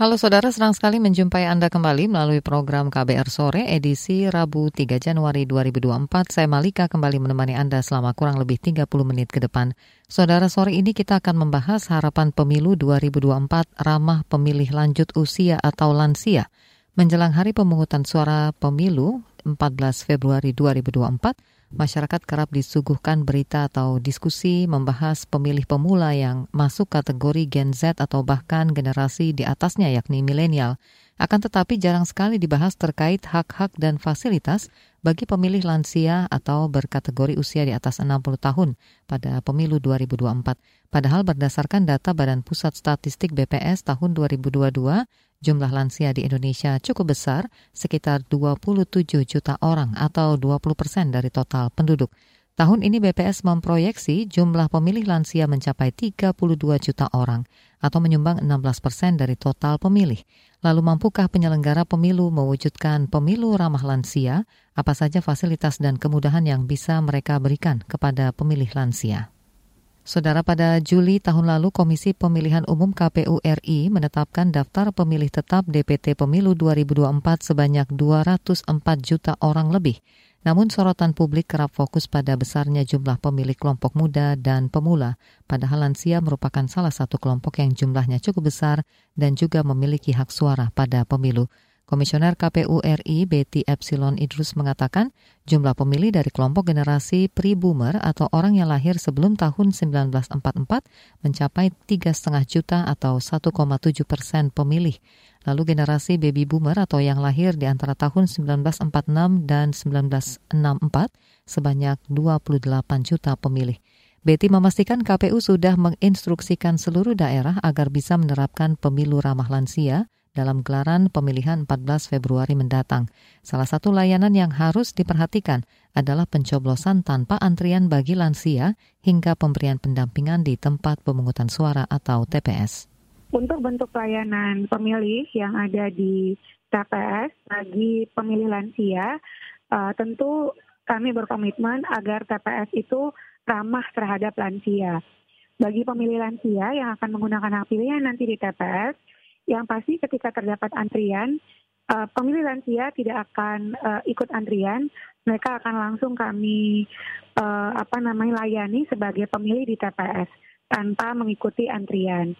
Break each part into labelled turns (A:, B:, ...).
A: Halo saudara, senang sekali menjumpai Anda kembali melalui program KBR Sore edisi Rabu 3 Januari 2024. Saya Malika kembali menemani Anda selama kurang lebih 30 menit ke depan. Saudara, sore ini kita akan membahas harapan pemilu 2024 ramah pemilih lanjut usia atau lansia. Menjelang hari pemungutan suara pemilu 14 Februari 2024, masyarakat kerap disuguhkan berita atau diskusi membahas pemilih pemula yang masuk kategori Gen Z atau bahkan generasi di atasnya yakni milenial. Akan tetapi jarang sekali dibahas terkait hak-hak dan fasilitas bagi pemilih lansia atau berkategori usia di atas 60 tahun pada pemilu 2024. Padahal berdasarkan data Badan Pusat Statistik BPS tahun 2022, jumlah lansia di Indonesia cukup besar, sekitar 27 juta orang atau 20 persen dari total penduduk. Tahun ini BPS memproyeksi jumlah pemilih lansia mencapai 32 juta orang atau menyumbang 16 persen dari total pemilih. Lalu mampukah penyelenggara pemilu mewujudkan pemilu ramah lansia? Apa saja fasilitas dan kemudahan yang bisa mereka berikan kepada pemilih lansia? Saudara pada Juli tahun lalu Komisi Pemilihan Umum KPU RI menetapkan daftar pemilih tetap DPT Pemilu 2024 sebanyak 204 juta orang lebih. Namun sorotan publik kerap fokus pada besarnya jumlah pemilih kelompok muda dan pemula, padahal lansia merupakan salah satu kelompok yang jumlahnya cukup besar dan juga memiliki hak suara pada pemilu. Komisioner KPU RI Betty Epsilon Idrus mengatakan jumlah pemilih dari kelompok generasi pre-boomer atau orang yang lahir sebelum tahun 1944 mencapai 3,5 juta atau 1,7 persen pemilih. Lalu generasi baby boomer atau yang lahir di antara tahun 1946 dan 1964 sebanyak 28 juta pemilih. Betty memastikan KPU sudah menginstruksikan seluruh daerah agar bisa menerapkan pemilu ramah lansia dalam gelaran pemilihan 14 Februari mendatang. Salah satu layanan yang harus diperhatikan adalah pencoblosan tanpa antrian bagi lansia hingga pemberian pendampingan di tempat pemungutan suara atau TPS.
B: Untuk bentuk pelayanan pemilih yang ada di TPS bagi pemilih lansia, uh, tentu kami berkomitmen agar TPS itu ramah terhadap lansia. Bagi pemilih lansia yang akan menggunakan hak pilihnya nanti di TPS, yang pasti ketika terdapat antrian, uh, pemilih lansia tidak akan uh, ikut antrian, mereka akan langsung kami uh, apa namanya layani sebagai pemilih di TPS tanpa mengikuti antrian.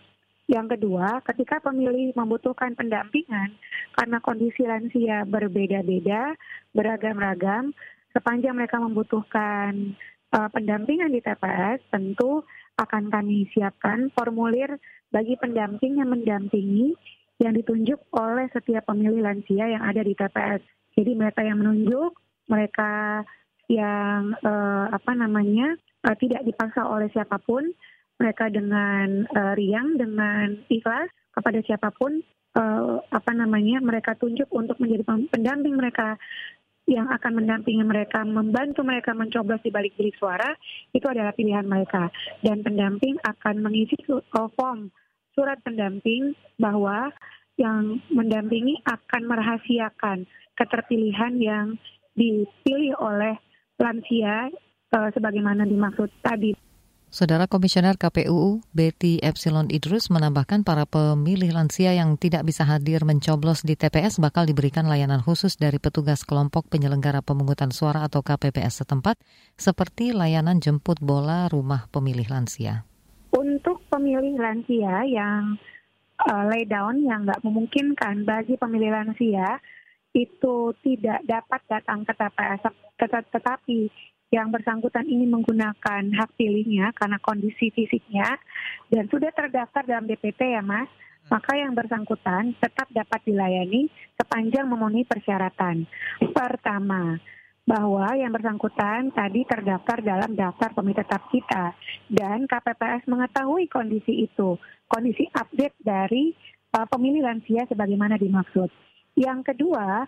B: Yang kedua, ketika pemilih membutuhkan pendampingan karena kondisi lansia berbeda-beda, beragam-ragam, sepanjang mereka membutuhkan uh, pendampingan di TPS, tentu akan kami siapkan formulir bagi pendamping yang mendampingi yang ditunjuk oleh setiap pemilih lansia yang ada di TPS. Jadi mereka yang menunjuk, mereka yang uh, apa namanya uh, tidak dipaksa oleh siapa pun, mereka dengan uh, riang, dengan ikhlas kepada siapa pun uh, apa namanya mereka tunjuk untuk menjadi pendamping mereka yang akan mendampingi mereka, membantu mereka mencoblos di balik bilik suara, itu adalah pilihan mereka. Dan pendamping akan mengisi form surat pendamping bahwa yang mendampingi akan merahasiakan keterpilihan yang dipilih oleh lansia uh, sebagaimana dimaksud tadi.
A: Saudara Komisioner KPU Betty Epsilon Idrus menambahkan para pemilih lansia yang tidak bisa hadir mencoblos di TPS bakal diberikan layanan khusus dari petugas kelompok penyelenggara pemungutan suara atau KPPS setempat seperti layanan jemput bola rumah pemilih lansia.
B: Untuk pemilih lansia yang uh, lay down yang nggak memungkinkan bagi pemilih lansia itu tidak dapat datang ke TPS, tetapi yang bersangkutan ini menggunakan hak pilihnya karena kondisi fisiknya dan sudah terdaftar dalam DPT ya Mas, maka yang bersangkutan tetap dapat dilayani sepanjang memenuhi persyaratan. Pertama, bahwa yang bersangkutan tadi terdaftar dalam daftar pemilih tetap kita dan KPPS mengetahui kondisi itu, kondisi update dari uh, pemilih lansia sebagaimana dimaksud. Yang kedua,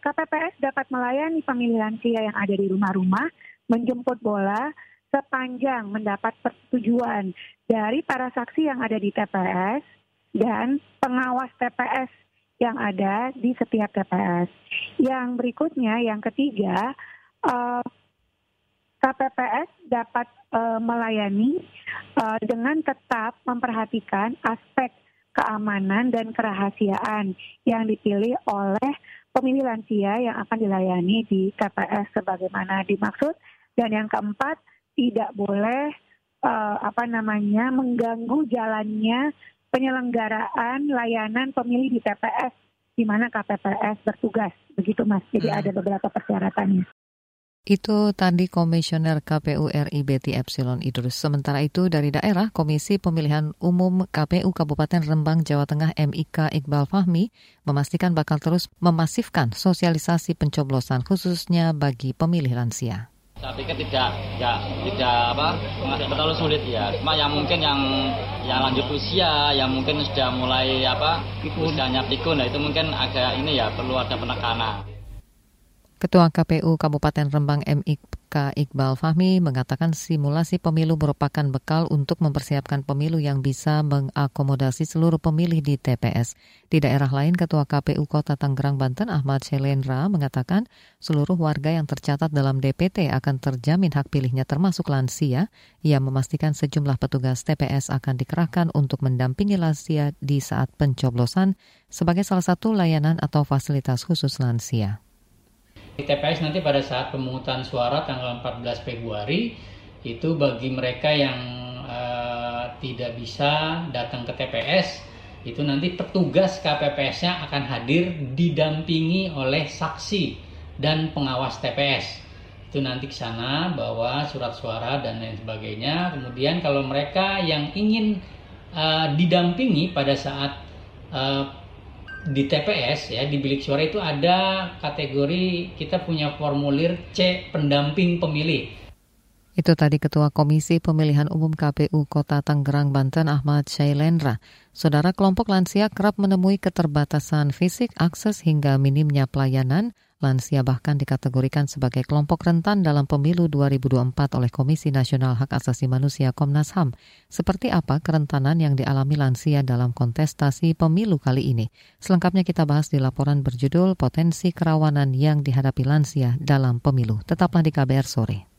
B: KPPS dapat melayani pemilih lansia yang ada di rumah-rumah, menjemput bola sepanjang mendapat persetujuan dari para saksi yang ada di TPS dan pengawas TPS yang ada di setiap TPS. Yang berikutnya, yang ketiga, uh, KPPS dapat melayani dengan tetap memperhatikan aspek keamanan dan kerahasiaan yang dipilih oleh pemilih lansia yang akan dilayani di TPS sebagaimana dimaksud. Dan yang keempat, tidak boleh uh, apa namanya mengganggu jalannya penyelenggaraan layanan pemilih di TPS di mana KPPS bertugas. Begitu Mas. Jadi hmm. ada beberapa persyaratannya.
A: Itu tadi Komisioner KPU RI Betty Epsilon Idrus. Sementara itu dari daerah, Komisi Pemilihan Umum KPU Kabupaten Rembang, Jawa Tengah MIK Iqbal Fahmi memastikan bakal terus memasifkan sosialisasi pencoblosan khususnya bagi pemilih lansia.
C: Saya pikir tidak tidak tidak apa terlalu sulit ya. Cuma yang mungkin yang yang lanjut usia, yang mungkin sudah mulai apa usianya pikun, nah itu mungkin agak ini ya perlu ada penekanan.
A: Ketua KPU Kabupaten Rembang MIK Iqbal Fahmi mengatakan simulasi pemilu merupakan bekal untuk mempersiapkan pemilu yang bisa mengakomodasi seluruh pemilih di TPS. Di daerah lain, Ketua KPU Kota Tangerang, Banten Ahmad Shelendra mengatakan seluruh warga yang tercatat dalam DPT akan terjamin hak pilihnya termasuk lansia. Ia memastikan sejumlah petugas TPS akan dikerahkan untuk mendampingi lansia di saat pencoblosan sebagai salah satu layanan atau fasilitas khusus lansia.
D: TPS nanti pada saat pemungutan suara tanggal 14 Februari itu bagi mereka yang uh, tidak bisa datang ke TPS itu nanti petugas KPPS-nya akan hadir didampingi oleh saksi dan pengawas TPS. Itu nanti ke sana bawa surat suara dan lain sebagainya. Kemudian kalau mereka yang ingin uh, didampingi pada saat uh, di TPS ya di bilik suara itu ada kategori kita punya formulir C pendamping pemilih.
A: Itu tadi Ketua Komisi Pemilihan Umum KPU Kota Tangerang, Banten Ahmad Syailendra. Saudara kelompok lansia kerap menemui keterbatasan fisik, akses hingga minimnya pelayanan Lansia bahkan dikategorikan sebagai kelompok rentan dalam pemilu 2024 oleh Komisi Nasional Hak Asasi Manusia Komnas HAM. Seperti apa kerentanan yang dialami lansia dalam kontestasi pemilu kali ini? Selengkapnya kita bahas di laporan berjudul Potensi Kerawanan yang dihadapi lansia dalam pemilu. Tetaplah di KBR sore.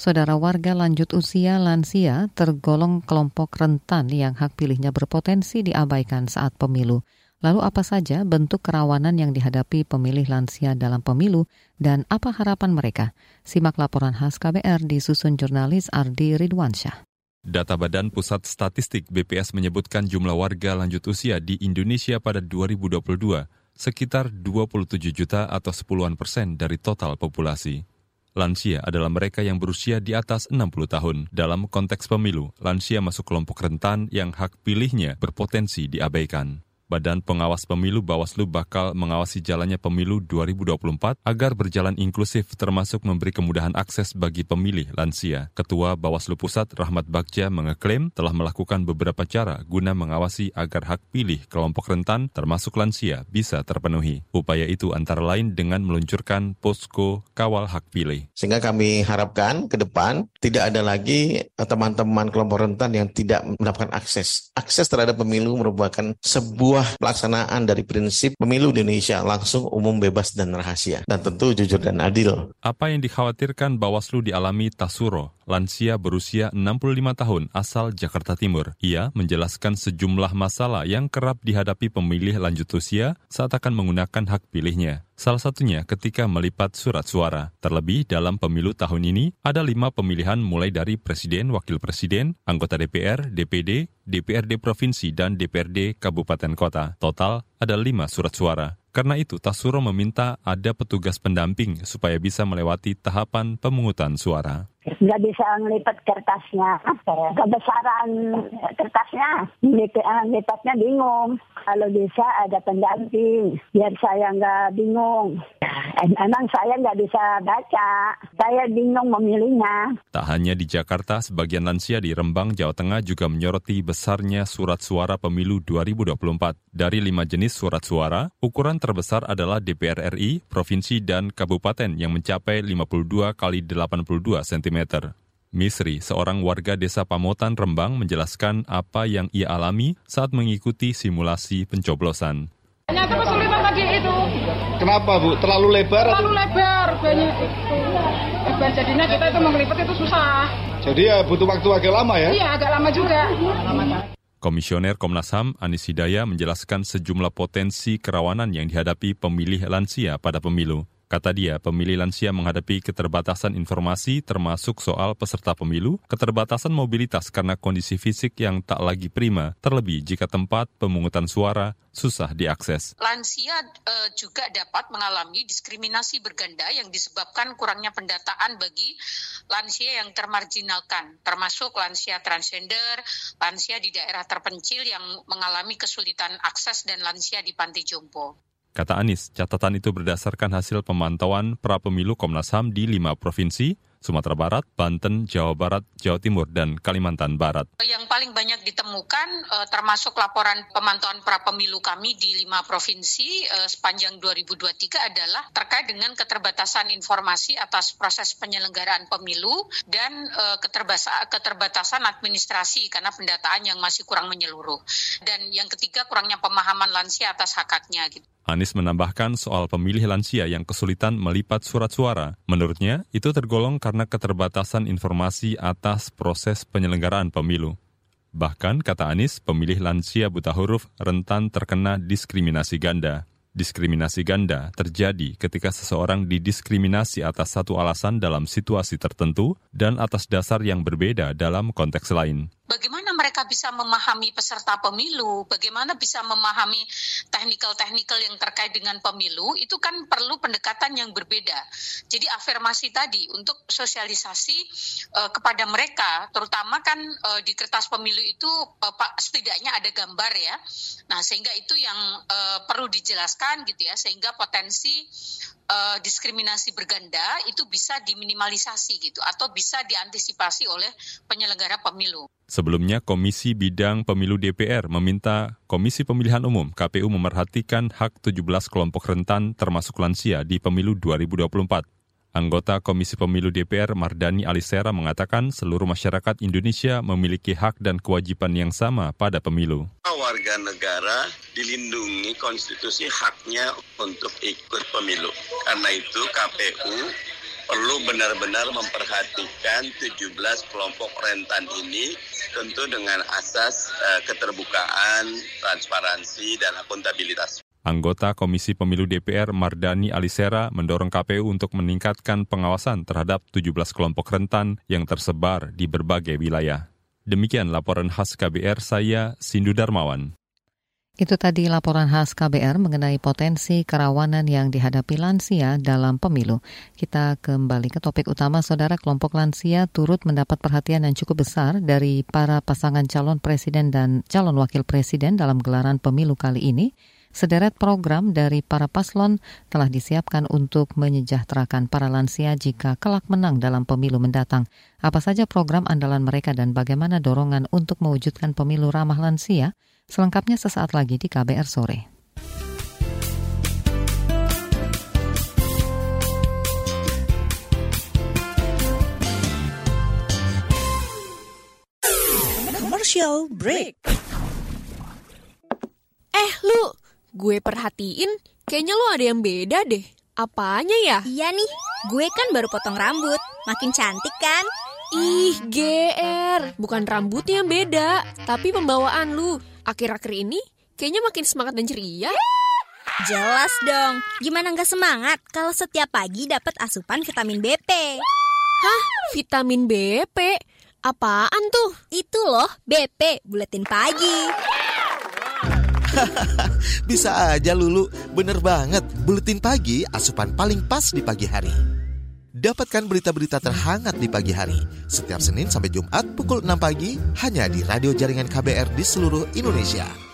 A: Saudara warga lanjut usia lansia tergolong kelompok rentan yang hak pilihnya berpotensi diabaikan saat pemilu. Lalu apa saja bentuk kerawanan yang dihadapi pemilih lansia dalam pemilu dan apa harapan mereka? Simak laporan khas KBR disusun jurnalis Ardi Ridwansyah.
E: Data Badan Pusat Statistik BPS menyebutkan jumlah warga lanjut usia di Indonesia pada 2022 sekitar 27 juta atau sepuluhan persen dari total populasi. Lansia adalah mereka yang berusia di atas 60 tahun. Dalam konteks pemilu, lansia masuk kelompok rentan yang hak pilihnya berpotensi diabaikan. Badan Pengawas Pemilu Bawaslu bakal mengawasi jalannya pemilu 2024 agar berjalan inklusif termasuk memberi kemudahan akses bagi pemilih lansia. Ketua Bawaslu Pusat Rahmat Bagja mengeklaim telah melakukan beberapa cara guna mengawasi agar hak pilih kelompok rentan termasuk lansia bisa terpenuhi. Upaya itu antara lain dengan meluncurkan posko kawal hak pilih.
F: Sehingga kami harapkan ke depan tidak ada lagi teman-teman kelompok rentan yang tidak mendapatkan akses. Akses terhadap pemilu merupakan sebuah sebuah pelaksanaan dari prinsip pemilu di Indonesia langsung umum bebas dan rahasia dan tentu jujur dan adil.
E: Apa yang dikhawatirkan Bawaslu dialami Tasuro, lansia berusia 65 tahun asal Jakarta Timur. Ia menjelaskan sejumlah masalah yang kerap dihadapi pemilih lanjut usia saat akan menggunakan hak pilihnya. Salah satunya ketika melipat surat suara. Terlebih dalam pemilu tahun ini ada lima pemilihan mulai dari presiden, wakil presiden, anggota DPR, DPD, DPRD provinsi, dan DPRD kabupaten kota. Total ada lima surat suara. Karena itu, Tasuro meminta ada petugas pendamping supaya bisa melewati tahapan pemungutan suara.
G: Nggak bisa ngelipat kertasnya, kebesaran kertasnya, lipatnya bingung. Kalau bisa ada pendamping, biar saya nggak bingung. Emang saya nggak bisa baca, saya bingung memilihnya.
E: Tak hanya di Jakarta, sebagian lansia di Rembang, Jawa Tengah juga menyoroti besarnya surat suara pemilu 2024. Dari lima jenis surat suara, ukuran terbesar adalah DPR RI, provinsi, dan kabupaten yang mencapai 52 kali 82 cm. Misri, seorang warga desa Pamotan Rembang menjelaskan apa yang ia alami saat mengikuti simulasi pencoblosan.
H: Ternyata kesulitan tadi itu.
I: Kenapa Bu? Terlalu lebar?
H: Terlalu lebar, banyak itu. Lebar jadinya kita itu mengelipet itu susah.
I: Jadi ya butuh waktu agak lama ya?
H: Iya, agak lama juga.
E: Komisioner Komnas HAM Anis Hidayah menjelaskan sejumlah potensi kerawanan yang dihadapi pemilih lansia pada pemilu. Kata dia, pemilih lansia menghadapi keterbatasan informasi termasuk soal peserta pemilu, keterbatasan mobilitas karena kondisi fisik yang tak lagi prima, terlebih jika tempat pemungutan suara susah diakses.
J: Lansia e, juga dapat mengalami diskriminasi berganda yang disebabkan kurangnya pendataan bagi lansia yang termarginalkan, termasuk lansia transgender, lansia di daerah terpencil yang mengalami kesulitan akses dan lansia di panti jompo.
E: Kata Anies, catatan itu berdasarkan hasil pemantauan pra pemilu Komnas HAM di lima provinsi, Sumatera Barat, Banten, Jawa Barat, Jawa Timur, dan Kalimantan Barat.
J: Yang paling banyak ditemukan eh, termasuk laporan pemantauan pra pemilu kami di lima provinsi eh, sepanjang 2023 adalah terkait dengan keterbatasan informasi atas proses penyelenggaraan pemilu dan eh, keterbatasan administrasi karena pendataan yang masih kurang menyeluruh. Dan yang ketiga kurangnya pemahaman lansia atas hak haknya. Gitu.
E: Anies menambahkan soal pemilih lansia yang kesulitan melipat surat suara. Menurutnya, itu tergolong karena keterbatasan informasi atas proses penyelenggaraan pemilu. Bahkan, kata Anies, pemilih lansia buta huruf rentan terkena diskriminasi ganda. Diskriminasi ganda terjadi ketika seseorang didiskriminasi atas satu alasan dalam situasi tertentu dan atas dasar yang berbeda dalam konteks lain
J: bagaimana mereka bisa memahami peserta pemilu, bagaimana bisa memahami teknikal-teknikal yang terkait dengan pemilu, itu kan perlu pendekatan yang berbeda. Jadi afirmasi tadi untuk sosialisasi uh, kepada mereka, terutama kan uh, di kertas pemilu itu uh, setidaknya ada gambar ya. Nah, sehingga itu yang uh, perlu dijelaskan gitu ya, sehingga potensi diskriminasi berganda itu bisa diminimalisasi gitu atau bisa diantisipasi oleh penyelenggara pemilu.
E: Sebelumnya, Komisi Bidang Pemilu DPR meminta Komisi Pemilihan Umum KPU memerhatikan hak 17 kelompok rentan termasuk lansia di pemilu 2024. Anggota Komisi Pemilu DPR Mardani Alisera mengatakan seluruh masyarakat Indonesia memiliki hak dan kewajiban yang sama pada pemilu.
K: Warga negara dilindungi konstitusi haknya untuk ikut pemilu. Karena itu KPU perlu benar-benar memperhatikan 17 kelompok rentan ini tentu dengan asas uh, keterbukaan, transparansi, dan akuntabilitas.
E: Anggota Komisi Pemilu DPR Mardani Alisera mendorong KPU untuk meningkatkan pengawasan terhadap 17 kelompok rentan yang tersebar di berbagai wilayah. Demikian laporan khas KBR saya, Sindu Darmawan.
A: Itu tadi laporan khas KBR mengenai potensi kerawanan yang dihadapi lansia dalam pemilu. Kita kembali ke topik utama, saudara kelompok lansia turut mendapat perhatian yang cukup besar dari para pasangan calon presiden dan calon wakil presiden dalam gelaran pemilu kali ini Sederet program dari para paslon telah disiapkan untuk menyejahterakan para lansia jika kelak menang dalam pemilu mendatang. Apa saja program andalan mereka dan bagaimana dorongan untuk mewujudkan pemilu ramah lansia? Selengkapnya sesaat lagi di KBR sore.
L: Commercial break.
M: Eh, lu Gue perhatiin, kayaknya lo ada yang beda deh. Apanya ya?
N: Iya nih, gue kan baru potong rambut. Makin cantik kan?
M: Ih, GR. Bukan rambutnya yang beda, tapi pembawaan lu. Akhir-akhir ini kayaknya makin semangat dan ceria.
N: Jelas dong. Gimana nggak semangat kalau setiap pagi dapat asupan vitamin BP?
M: Hah? Vitamin BP? Apaan tuh?
N: Itu loh, BP, buletin pagi.
O: Bisa aja Lulu, bener banget. Buletin pagi asupan paling pas di pagi hari. Dapatkan berita-berita terhangat di pagi hari setiap Senin sampai Jumat pukul 6 pagi hanya di radio jaringan KBR di seluruh Indonesia.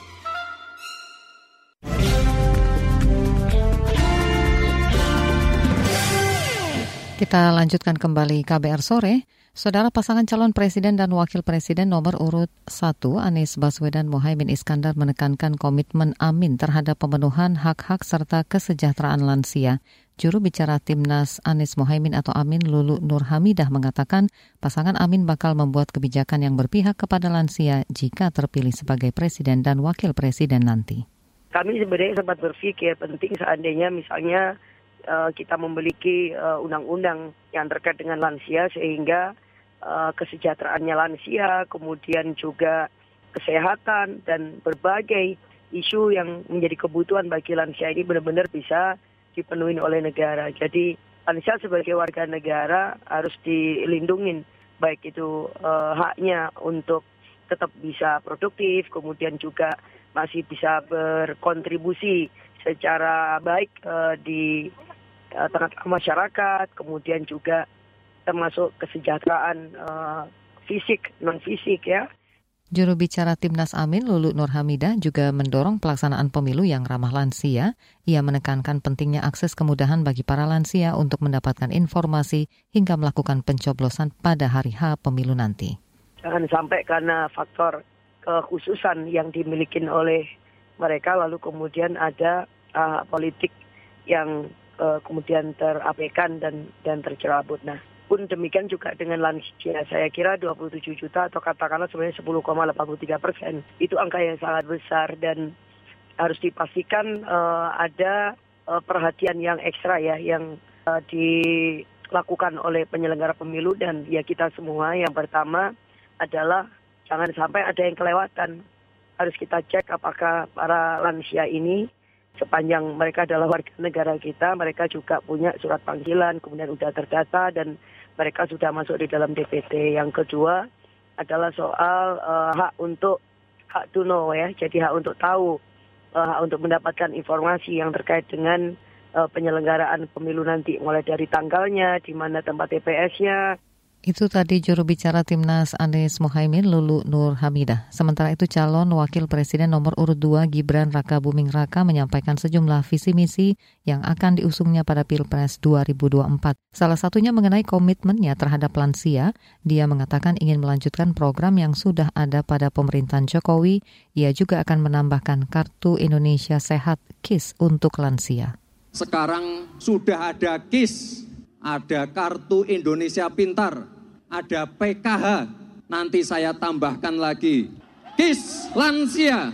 A: Kita lanjutkan kembali KBR sore. Saudara pasangan calon presiden dan wakil presiden nomor urut 1 Anies Baswedan Mohaimin Iskandar menekankan komitmen Amin terhadap pemenuhan hak-hak serta kesejahteraan lansia. Juru bicara Timnas Anies Mohaimin atau Amin Lulu Nur Hamidah mengatakan pasangan Amin bakal membuat kebijakan yang berpihak kepada lansia jika terpilih sebagai presiden dan wakil presiden nanti.
P: Kami sebenarnya sempat berpikir penting seandainya misalnya uh, kita memiliki uh, undang-undang yang terkait dengan lansia sehingga uh, kesejahteraannya lansia, kemudian juga kesehatan dan berbagai isu yang menjadi kebutuhan bagi lansia ini benar-benar bisa dipenuhi oleh negara. Jadi lansia sebagai warga negara harus dilindungi baik itu uh, haknya untuk tetap bisa produktif, kemudian juga masih bisa berkontribusi secara baik uh, di uh, tengah masyarakat, kemudian juga termasuk kesejahteraan uh, fisik non fisik ya.
A: Juru bicara Timnas Amin Lulu Nur Hamidah juga mendorong pelaksanaan pemilu yang ramah lansia. Ia menekankan pentingnya akses kemudahan bagi para lansia untuk mendapatkan informasi hingga melakukan pencoblosan pada hari H pemilu nanti.
P: Jangan sampai karena faktor kekhususan yang dimiliki oleh mereka lalu kemudian ada uh, politik yang uh, kemudian terabaikan dan dan tercerabut. Nah, pun demikian juga dengan lansia. Saya kira 27 juta atau katakanlah sebenarnya 10,83 persen. Itu angka yang sangat besar dan harus dipastikan uh, ada uh, perhatian yang ekstra ya yang uh, dilakukan oleh penyelenggara pemilu dan ya kita semua. Yang pertama adalah jangan sampai ada yang kelewatan. Harus kita cek apakah para lansia ini sepanjang mereka adalah warga negara kita, mereka juga punya surat panggilan, kemudian sudah terdata dan mereka sudah masuk di dalam DPT. Yang kedua adalah soal uh, hak untuk hak to know ya, jadi hak untuk tahu, uh, hak untuk mendapatkan informasi yang terkait dengan uh, penyelenggaraan pemilu nanti, mulai dari tanggalnya, di mana tempat TPS-nya,
A: itu tadi juru bicara Timnas Anies Mohaimin Lulu Nur Hamidah. Sementara itu calon wakil presiden nomor urut 2 Gibran Raka Buming Raka menyampaikan sejumlah visi misi yang akan diusungnya pada Pilpres 2024. Salah satunya mengenai komitmennya terhadap lansia. Dia mengatakan ingin melanjutkan program yang sudah ada pada pemerintahan Jokowi. Ia juga akan menambahkan Kartu Indonesia Sehat KIS untuk lansia.
Q: Sekarang sudah ada KIS, ada Kartu Indonesia Pintar, ada PKH, nanti saya tambahkan lagi KIS Lansia.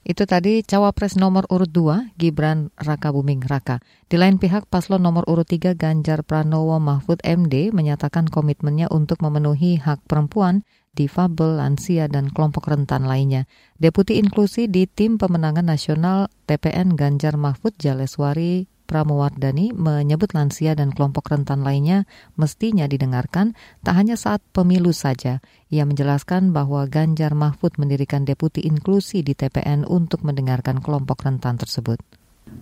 A: Itu tadi cawapres nomor urut 2 Gibran Raka Buming Raka. Di lain pihak paslon nomor urut 3 Ganjar Pranowo Mahfud MD menyatakan komitmennya untuk memenuhi hak perempuan, difabel, lansia, dan kelompok rentan lainnya. Deputi Inklusi di Tim Pemenangan Nasional TPN Ganjar Mahfud Jaleswari Pramowardani menyebut lansia dan kelompok rentan lainnya mestinya didengarkan tak hanya saat pemilu saja. Ia menjelaskan bahwa Ganjar Mahfud mendirikan deputi inklusi di TPN untuk mendengarkan kelompok rentan tersebut.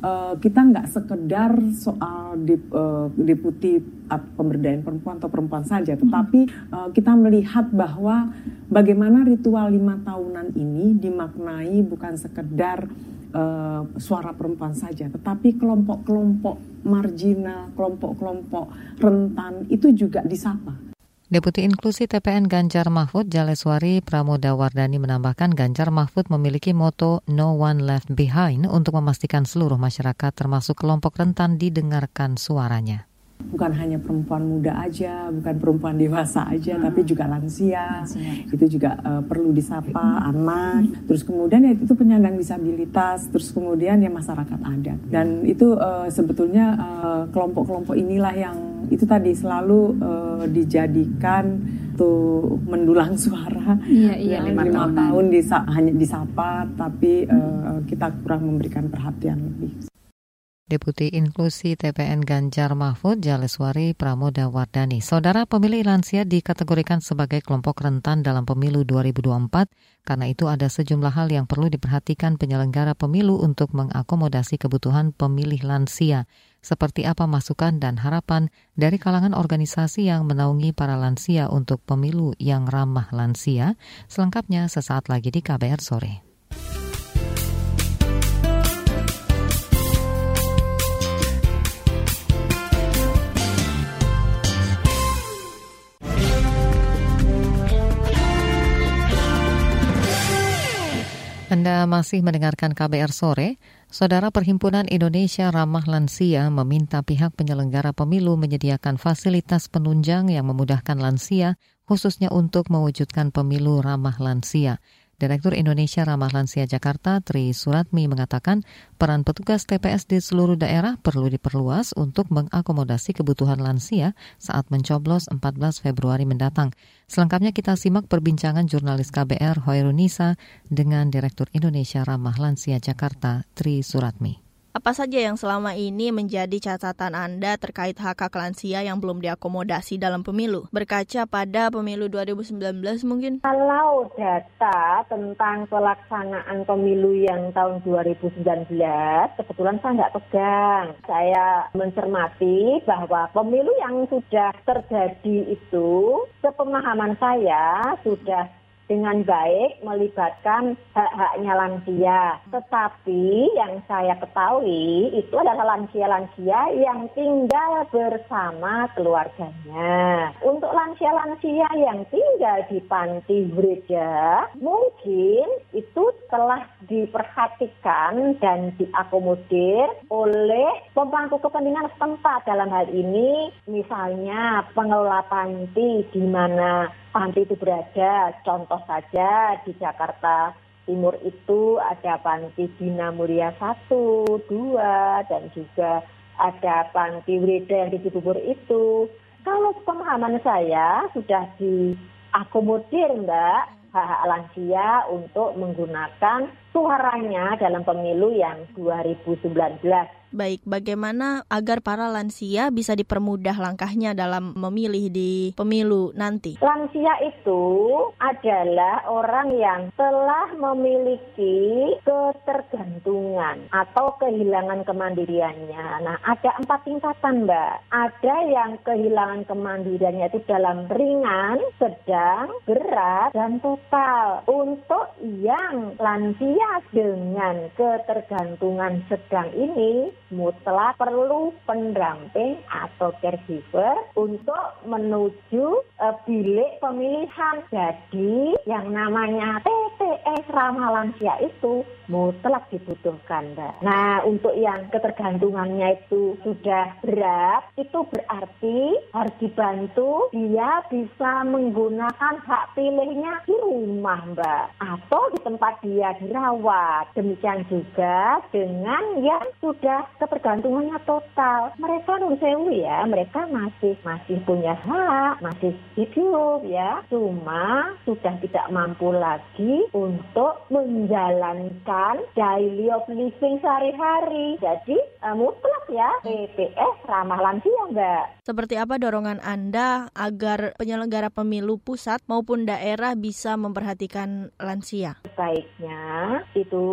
R: Uh, kita nggak sekedar soal dip, uh, deputi uh, pemberdayaan perempuan atau perempuan saja, tetapi uh, kita melihat bahwa bagaimana ritual lima tahunan ini dimaknai bukan sekedar uh, suara perempuan saja, tetapi kelompok-kelompok marginal, kelompok-kelompok rentan itu juga disapa.
A: Deputi Inklusi TPN Ganjar Mahfud Jaleswari Pramoda Wardani menambahkan Ganjar Mahfud memiliki moto No One Left Behind untuk memastikan seluruh masyarakat termasuk kelompok rentan didengarkan suaranya
R: bukan hanya perempuan muda aja, bukan perempuan dewasa aja, hmm. tapi juga lansia. lansia. Itu juga uh, perlu disapa, hmm. anak. Terus kemudian ya itu penyandang disabilitas, terus kemudian ya masyarakat adat. Dan itu uh, sebetulnya eh, kelompok-kelompok uh, inilah yang itu tadi selalu uh, dijadikan tuh mendulang suara.
M: Iya, iya,
R: lima, tahun, tahun disa hanya disapa, tapi uh, kita kurang memberikan perhatian lebih.
A: Deputi Inklusi TPN Ganjar Mahfud Jaleswari Pramoda Wardani. Saudara pemilih lansia dikategorikan sebagai kelompok rentan dalam pemilu 2024 karena itu ada sejumlah hal yang perlu diperhatikan penyelenggara pemilu untuk mengakomodasi kebutuhan pemilih lansia. Seperti apa masukan dan harapan dari kalangan organisasi yang menaungi para lansia untuk pemilu yang ramah lansia? Selengkapnya sesaat lagi di KBR sore. Anda masih mendengarkan KBR sore. Saudara Perhimpunan Indonesia Ramah Lansia meminta pihak penyelenggara pemilu menyediakan fasilitas penunjang yang memudahkan lansia, khususnya untuk mewujudkan pemilu ramah lansia. Direktur Indonesia Ramah Lansia Jakarta Tri Suratmi mengatakan peran petugas TPS di seluruh daerah perlu diperluas untuk mengakomodasi kebutuhan lansia saat mencoblos 14 Februari mendatang. Selengkapnya kita simak perbincangan jurnalis KBR Hoirunisa dengan Direktur Indonesia Ramah Lansia Jakarta Tri Suratmi.
S: Apa saja yang selama ini menjadi catatan Anda terkait hak hak lansia yang belum diakomodasi dalam pemilu? Berkaca pada pemilu 2019 mungkin?
T: Kalau data tentang pelaksanaan pemilu yang tahun 2019, kebetulan saya nggak pegang. Saya mencermati bahwa pemilu yang sudah terjadi itu, sepemahaman saya sudah dengan baik melibatkan hak-haknya lansia. Tetapi yang saya ketahui itu adalah lansia-lansia yang tinggal bersama keluarganya. Untuk lansia-lansia yang tinggal di panti gereja, mungkin itu telah diperhatikan dan diakomodir oleh pemangku kepentingan setempat dalam hal ini misalnya pengelola panti di mana panti itu berada. Contoh saja di Jakarta Timur itu ada panti Bina Mulia 1, 2, dan juga ada panti Wreda yang di Cibubur itu. Kalau pemahaman saya sudah diakomodir Mbak, hak-hak lansia untuk menggunakan suaranya dalam pemilu yang 2019.
S: Baik, bagaimana agar para lansia bisa dipermudah langkahnya dalam memilih di pemilu nanti?
T: Lansia itu adalah orang yang telah memiliki ketergantungan atau kehilangan kemandiriannya. Nah, ada empat tingkatan, Mbak. Ada yang kehilangan kemandiriannya itu dalam ringan, sedang, berat, dan total. Untuk yang lansia dengan ketergantungan sedang ini, mutlak perlu pendamping atau caregiver untuk menuju uh, bilik pemilihan. Jadi yang namanya TPS ramah lansia itu mutlak dibutuhkan, Mbak. Nah, untuk yang ketergantungannya itu sudah berat, itu berarti harus dibantu dia bisa menggunakan hak pilihnya di rumah, Mbak, atau di tempat dia dirawat. Demikian juga dengan yang sudah ketergantungannya total. Mereka sewu ya, mereka masih masih punya hak, masih hidup ya. Cuma sudah tidak mampu lagi untuk menjalankan daily of living sehari-hari. Jadi uh, mutlak ya PPS ramah lansia Mbak.
S: Seperti apa dorongan Anda agar penyelenggara pemilu pusat maupun daerah bisa memperhatikan lansia?
T: Baiknya itu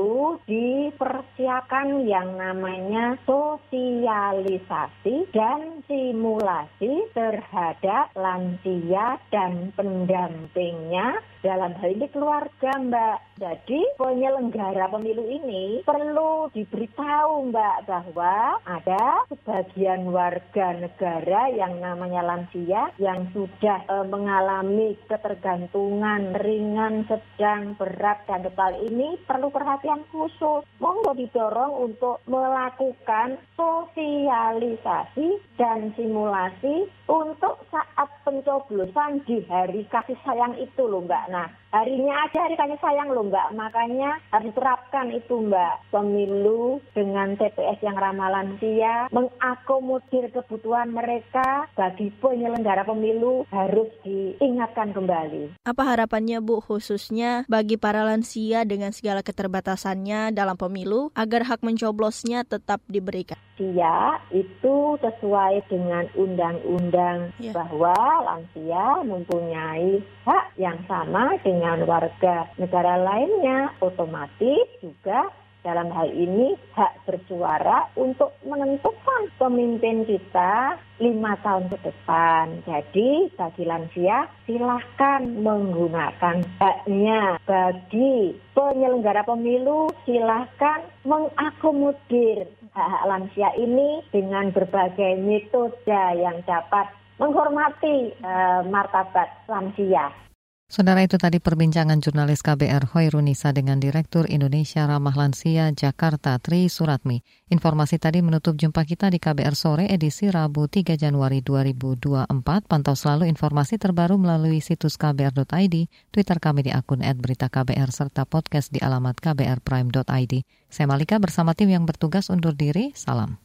T: dipersiapkan yang namanya sosialisasi dan simulasi terhadap lansia dan pendampingnya dalam hal ini keluarga Mbak. Jadi penyelenggara pemilu ini perlu diberitahu Mbak bahwa ada sebagian warga negara yang namanya lansia yang sudah e, mengalami ketergantungan ringan, sedang, berat, dan total ini perlu perhatian khusus. Monggo didorong untuk melakukan sosialisasi dan simulasi untuk saat pencoblosan di hari kasih sayang itu loh Mbak. Nah, harinya aja hari kasih sayang loh Mbak. Makanya harus diterapkan itu Mbak. Pemilu dengan TPS yang ramah lansia, mengakomodir kebutuhan mereka bagi penyelenggara pemilu harus diingatkan kembali.
S: Apa harapannya Bu khususnya bagi para lansia dengan segala keterbatasannya dalam pemilu agar hak mencoblosnya tetap diberikan?
T: Lansia itu sesuai dengan undang-undang yeah. bahwa lansia mempunyai hak yang sama dengan warga negara lainnya, otomatis juga dalam hal ini hak bersuara untuk menentukan pemimpin kita lima tahun ke depan. Jadi bagi lansia silahkan menggunakan haknya. Bagi penyelenggara pemilu silahkan mengakomodir hak-hak lansia ini dengan berbagai metode yang dapat menghormati uh, martabat lansia.
A: Saudara itu tadi perbincangan jurnalis KBR Hoirunisa dengan Direktur Indonesia Ramah Lansia Jakarta Tri Suratmi. Informasi tadi menutup jumpa kita di KBR Sore edisi Rabu 3 Januari 2024. Pantau selalu informasi terbaru melalui situs kbr.id, Twitter kami di akun @beritaKBR serta podcast di alamat kbrprime.id. Saya Malika bersama tim yang bertugas undur diri. Salam.